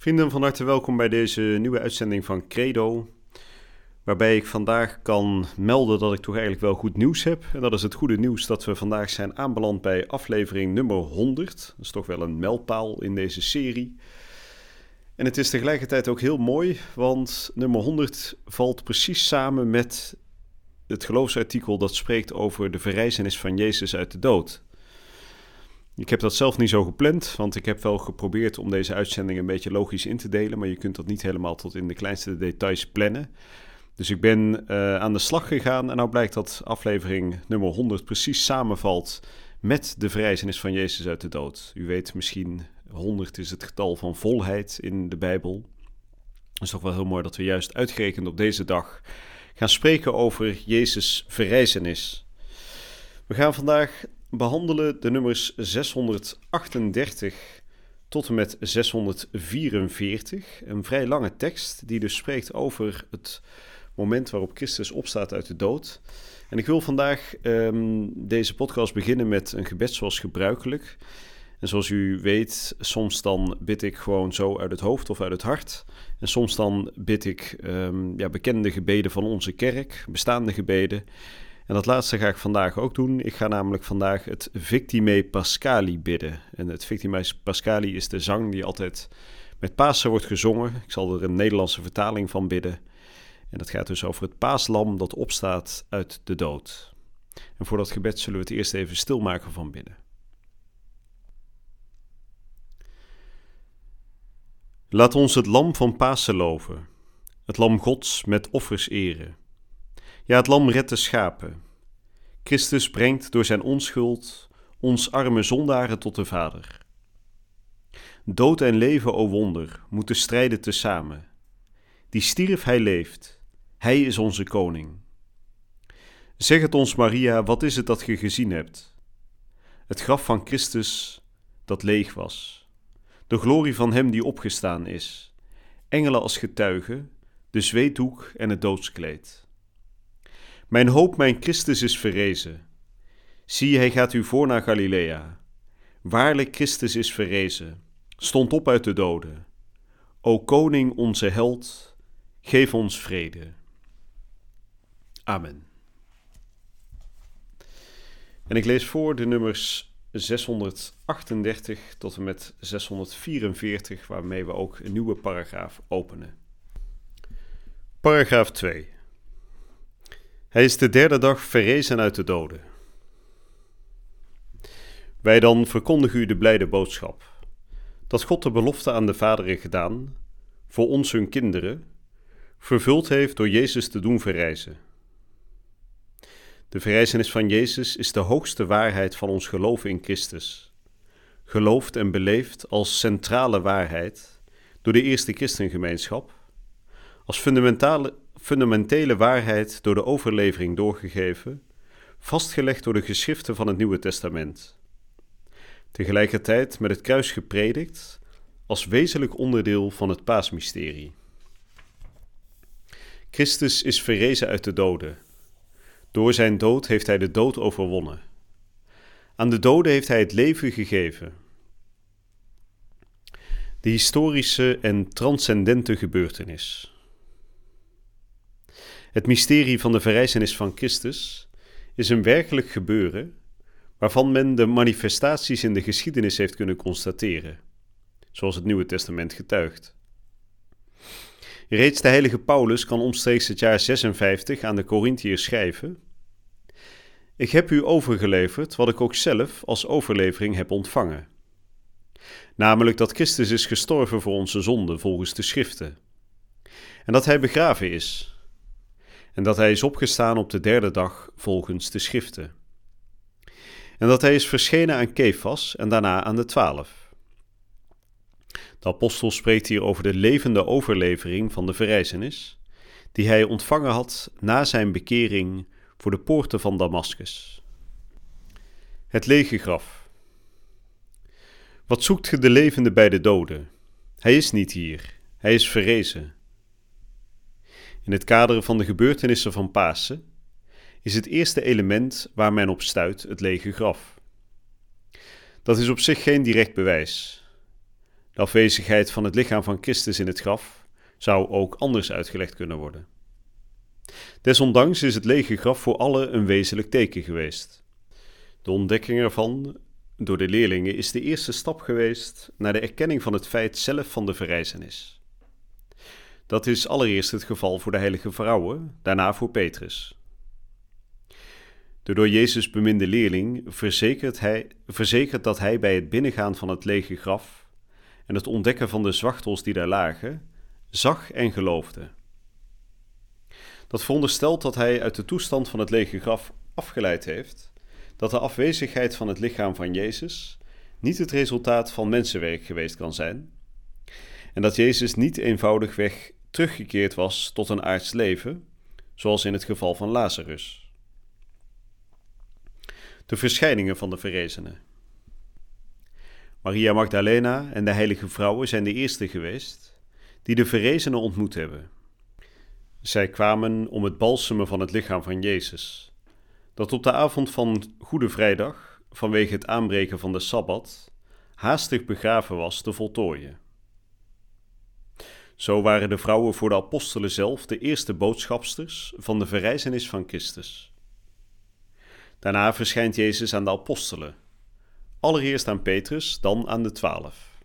Vrienden, van harte welkom bij deze nieuwe uitzending van Credo. Waarbij ik vandaag kan melden dat ik toch eigenlijk wel goed nieuws heb. En dat is het goede nieuws dat we vandaag zijn aanbeland bij aflevering nummer 100. Dat is toch wel een mijlpaal in deze serie. En het is tegelijkertijd ook heel mooi, want nummer 100 valt precies samen met het geloofsartikel dat spreekt over de verrijzenis van Jezus uit de dood. Ik heb dat zelf niet zo gepland, want ik heb wel geprobeerd om deze uitzending een beetje logisch in te delen, maar je kunt dat niet helemaal tot in de kleinste details plannen. Dus ik ben uh, aan de slag gegaan en nou blijkt dat aflevering nummer 100 precies samenvalt met de verrijzenis van Jezus uit de dood. U weet misschien, 100 is het getal van volheid in de Bijbel. Het is toch wel heel mooi dat we juist uitgerekend op deze dag gaan spreken over Jezus' verrijzenis. We gaan vandaag behandelen de nummers 638 tot en met 644. Een vrij lange tekst die dus spreekt over het moment waarop Christus opstaat uit de dood. En ik wil vandaag um, deze podcast beginnen met een gebed zoals gebruikelijk. En zoals u weet, soms dan bid ik gewoon zo uit het hoofd of uit het hart. En soms dan bid ik um, ja, bekende gebeden van onze kerk, bestaande gebeden. En dat laatste ga ik vandaag ook doen. Ik ga namelijk vandaag het Victime Pascali bidden. En het Victime Pascali is de zang die altijd met Pasen wordt gezongen. Ik zal er een Nederlandse vertaling van bidden. En dat gaat dus over het paaslam dat opstaat uit de dood. En voor dat gebed zullen we het eerst even stilmaken van bidden. Laat ons het lam van Pasen loven, het lam Gods met offers eren. Ja, het lam redt de schapen. Christus brengt door zijn onschuld ons arme zondaren tot de Vader. Dood en leven, o wonder, moeten strijden tezamen. Die stierf, hij leeft. Hij is onze koning. Zeg het ons, Maria, wat is het dat je gezien hebt? Het graf van Christus dat leeg was. De glorie van hem die opgestaan is. Engelen als getuigen, de zweetdoek en het doodskleed. Mijn hoop, mijn Christus is verrezen. Zie, hij gaat u voor naar Galilea. Waarlijk, Christus is verrezen, stond op uit de doden. O koning, onze held, geef ons vrede. Amen. En ik lees voor de nummers 638 tot en met 644, waarmee we ook een nieuwe paragraaf openen. Paragraaf 2. Hij is de derde dag verrezen uit de doden. Wij dan verkondigen u de blijde boodschap: dat God de belofte aan de vaderen gedaan, voor ons hun kinderen, vervuld heeft door Jezus te doen verrijzen. De verrijzenis van Jezus is de hoogste waarheid van ons geloof in Christus, geloofd en beleefd als centrale waarheid door de eerste christengemeenschap, als fundamentale fundamentele waarheid door de overlevering doorgegeven, vastgelegd door de geschriften van het Nieuwe Testament. Tegelijkertijd met het kruis gepredikt als wezenlijk onderdeel van het paasmysterie. Christus is verrezen uit de doden. Door zijn dood heeft hij de dood overwonnen. Aan de doden heeft hij het leven gegeven. De historische en transcendente gebeurtenis. Het mysterie van de verrijzenis van Christus is een werkelijk gebeuren waarvan men de manifestaties in de geschiedenis heeft kunnen constateren, zoals het Nieuwe Testament getuigt. Reeds de heilige Paulus kan omstreeks het jaar 56 aan de Corinthiërs schrijven: Ik heb u overgeleverd wat ik ook zelf als overlevering heb ontvangen. Namelijk dat Christus is gestorven voor onze zonden volgens de Schriften. En dat hij begraven is en dat hij is opgestaan op de derde dag volgens de schriften. En dat hij is verschenen aan Kefas en daarna aan de twaalf. De apostel spreekt hier over de levende overlevering van de verrijzenis, die hij ontvangen had na zijn bekering voor de poorten van Damascus. Het lege graf. Wat zoekt ge de levende bij de doden? Hij is niet hier, hij is verrezen. In het kader van de gebeurtenissen van Pasen is het eerste element waar men op stuit het lege graf. Dat is op zich geen direct bewijs. De afwezigheid van het lichaam van Christus in het graf zou ook anders uitgelegd kunnen worden. Desondanks is het lege graf voor allen een wezenlijk teken geweest. De ontdekking ervan door de leerlingen is de eerste stap geweest naar de erkenning van het feit zelf van de verrijzenis. Dat is allereerst het geval voor de heilige vrouwen, daarna voor Petrus. De door Jezus beminde leerling verzekert, hij, verzekert dat hij bij het binnengaan van het lege graf en het ontdekken van de zwachtels die daar lagen, zag en geloofde. Dat veronderstelt dat hij uit de toestand van het lege graf afgeleid heeft dat de afwezigheid van het lichaam van Jezus niet het resultaat van mensenwerk geweest kan zijn en dat Jezus niet eenvoudigweg teruggekeerd was tot een aards leven, zoals in het geval van Lazarus. De verschijningen van de verrezenen. Maria Magdalena en de heilige vrouwen zijn de eerste geweest die de verrezenen ontmoet hebben. Zij kwamen om het balsemen van het lichaam van Jezus, dat op de avond van Goede Vrijdag, vanwege het aanbreken van de Sabbat, haastig begraven was te voltooien. Zo waren de vrouwen voor de apostelen zelf de eerste boodschapsters van de verrijzenis van Christus. Daarna verschijnt Jezus aan de apostelen, allereerst aan Petrus, dan aan de twaalf.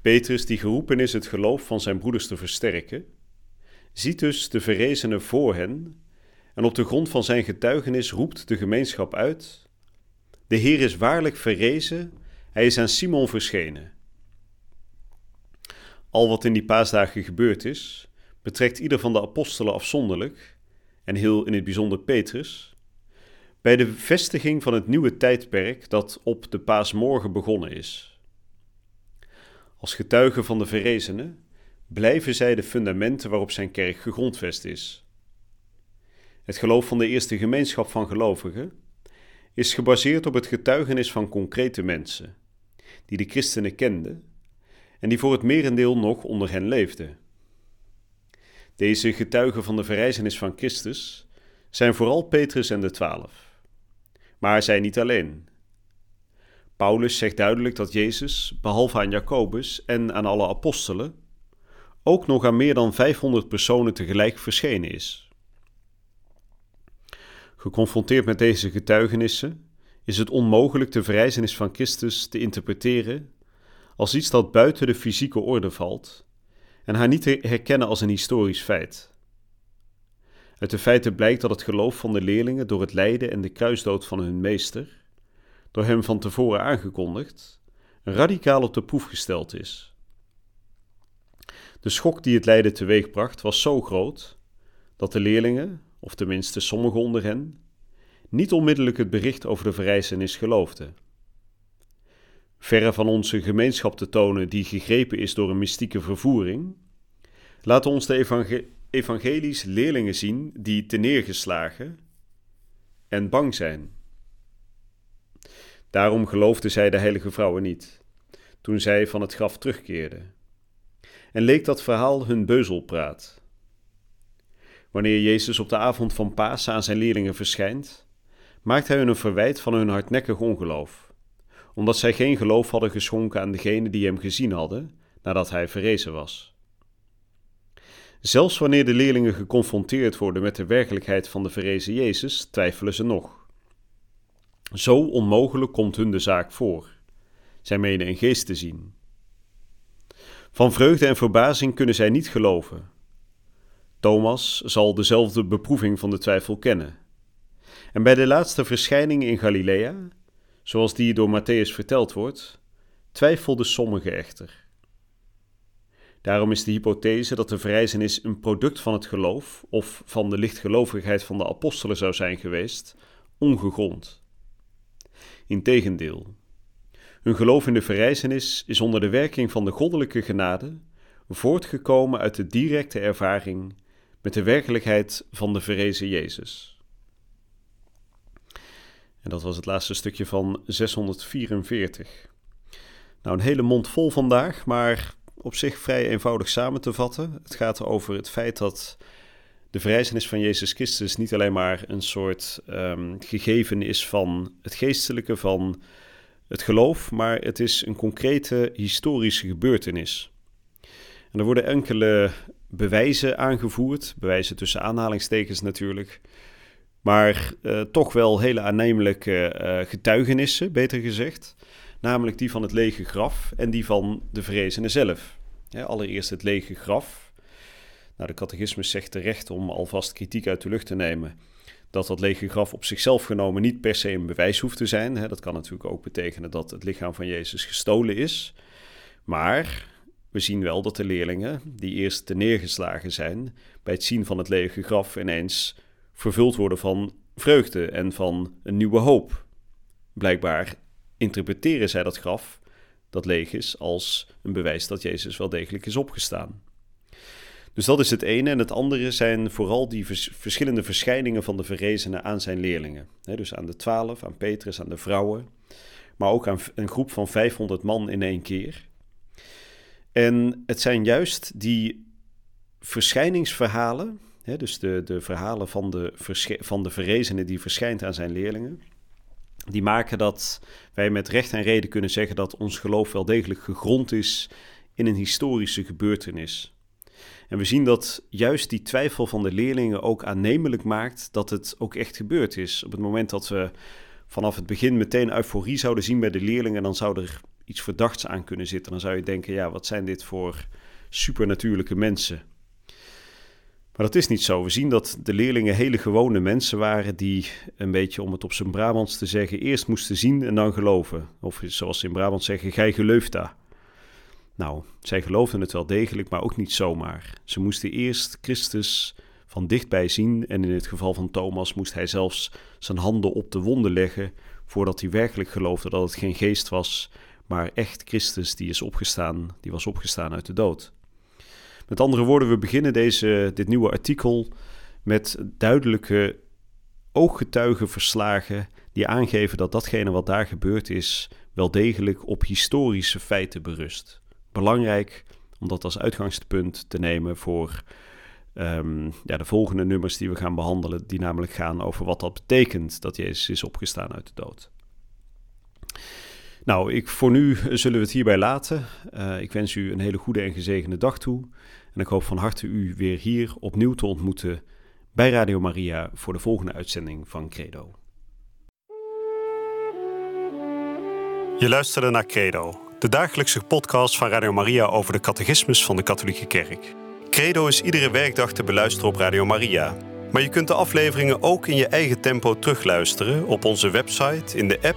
Petrus, die geroepen is het geloof van zijn broeders te versterken, ziet dus de verrezenen voor hen en op de grond van zijn getuigenis roept de gemeenschap uit: De Heer is waarlijk verrezen, hij is aan Simon verschenen. Al wat in die paasdagen gebeurd is, betrekt ieder van de apostelen afzonderlijk, en heel in het bijzonder Petrus, bij de vestiging van het nieuwe tijdperk dat op de paasmorgen begonnen is. Als getuigen van de verrezenen blijven zij de fundamenten waarop zijn kerk gegrondvest is. Het geloof van de eerste gemeenschap van gelovigen is gebaseerd op het getuigenis van concrete mensen, die de christenen kenden en die voor het merendeel nog onder hen leefden. Deze getuigen van de verrijzenis van Christus zijn vooral Petrus en de twaalf. Maar zij niet alleen. Paulus zegt duidelijk dat Jezus, behalve aan Jacobus en aan alle apostelen, ook nog aan meer dan 500 personen tegelijk verschenen is. Geconfronteerd met deze getuigenissen is het onmogelijk de verrijzenis van Christus te interpreteren als iets dat buiten de fysieke orde valt en haar niet herkennen als een historisch feit. Uit de feiten blijkt dat het geloof van de leerlingen door het lijden en de kruisdood van hun meester, door hem van tevoren aangekondigd, radicaal op de proef gesteld is. De schok die het lijden teweegbracht was zo groot dat de leerlingen, of tenminste sommigen onder hen, niet onmiddellijk het bericht over de verrijzenis geloofden. Verre van onze gemeenschap te tonen die gegrepen is door een mystieke vervoering, laten ons de evangel evangelisch leerlingen zien die teneergeslagen en bang zijn. Daarom geloofden zij de heilige vrouwen niet, toen zij van het graf terugkeerden. En leek dat verhaal hun beuzelpraat. Wanneer Jezus op de avond van Pasen aan zijn leerlingen verschijnt, maakt hij hun een verwijt van hun hardnekkig ongeloof, omdat zij geen geloof hadden geschonken aan degene die hem gezien hadden nadat hij verrezen was. Zelfs wanneer de leerlingen geconfronteerd worden met de werkelijkheid van de verrezen Jezus, twijfelen ze nog. Zo onmogelijk komt hun de zaak voor. Zij menen een geest te zien. Van vreugde en verbazing kunnen zij niet geloven. Thomas zal dezelfde beproeving van de twijfel kennen. En bij de laatste verschijning in Galilea, zoals die door Matthäus verteld wordt, twijfelden sommigen echter. Daarom is de hypothese dat de verrijzenis een product van het geloof of van de lichtgelovigheid van de apostelen zou zijn geweest, ongegrond. Integendeel, Hun geloof in de verrijzenis is onder de werking van de goddelijke genade voortgekomen uit de directe ervaring met de werkelijkheid van de verrezen Jezus. En dat was het laatste stukje van 644. Nou, een hele mond vol vandaag, maar op zich vrij eenvoudig samen te vatten. Het gaat over het feit dat de verrijzenis van Jezus Christus niet alleen maar een soort um, gegeven is van het geestelijke, van het geloof, maar het is een concrete historische gebeurtenis. En er worden enkele bewijzen aangevoerd, bewijzen tussen aanhalingstekens natuurlijk, maar uh, toch wel hele aannemelijke uh, getuigenissen, beter gezegd. Namelijk die van het lege graf en die van de verrezene zelf. Allereerst het lege graf. Nou, de catechismus zegt terecht om alvast kritiek uit de lucht te nemen dat dat lege graf op zichzelf genomen niet per se een bewijs hoeft te zijn. Dat kan natuurlijk ook betekenen dat het lichaam van Jezus gestolen is. Maar we zien wel dat de leerlingen, die eerst te neergeslagen zijn, bij het zien van het lege graf ineens vervuld worden van vreugde en van een nieuwe hoop. Blijkbaar interpreteren zij dat graf, dat leeg is, als een bewijs dat Jezus wel degelijk is opgestaan. Dus dat is het ene. En het andere zijn vooral die verschillende verschijningen van de verrezenen aan zijn leerlingen. dus aan de twaalf, aan Petrus, aan de vrouwen. Maar ook aan een groep van 500 man in één keer. En het zijn juist die verschijningsverhalen, dus de, de verhalen van de, van de die verschijnt aan zijn leerlingen, die maken dat wij met recht en reden kunnen zeggen dat ons geloof wel degelijk gegrond is in een historische gebeurtenis. En we zien dat juist die twijfel van de leerlingen ook aannemelijk maakt dat het ook echt gebeurd is. Op het moment dat we vanaf het begin meteen euforie zouden zien bij de leerlingen, dan zou er iets verdachts aan kunnen zitten. Dan zou je denken, ja, wat zijn dit voor supernatuurlijke mensen? Maar dat is niet zo. We zien dat de leerlingen hele gewone mensen waren die een beetje, om het op zijn Brabants te zeggen, eerst moesten zien en dan geloven. Of zoals ze in Brabant zeggen, gij geleuft daar. Nou, zij geloofden het wel degelijk, maar ook niet zomaar. Ze moesten eerst Christus van dichtbij zien en in het geval van Thomas moest hij zelfs zijn handen op de wonden leggen voordat hij werkelijk geloofde dat het geen geest was, maar echt Christus die is opgestaan, die was opgestaan uit de dood. Met andere woorden, we beginnen deze, dit nieuwe artikel met duidelijke ooggetuigenverslagen die aangeven dat datgene wat daar gebeurd is wel degelijk op historische feiten berust belangrijk om dat als uitgangspunt te nemen voor um, ja, de volgende nummers die we gaan behandelen, die namelijk gaan over wat dat betekent dat Jezus is opgestaan uit de dood. Nou, ik, voor nu zullen we het hierbij laten. Uh, ik wens u een hele goede en gezegende dag toe. En ik hoop van harte u weer hier opnieuw te ontmoeten bij Radio Maria voor de volgende uitzending van Credo. Je luisterde naar Credo de dagelijkse podcast van Radio Maria over de catechismus van de Katholieke Kerk. Credo is iedere werkdag te beluisteren op Radio Maria. Maar je kunt de afleveringen ook in je eigen tempo terugluisteren op onze website, in de app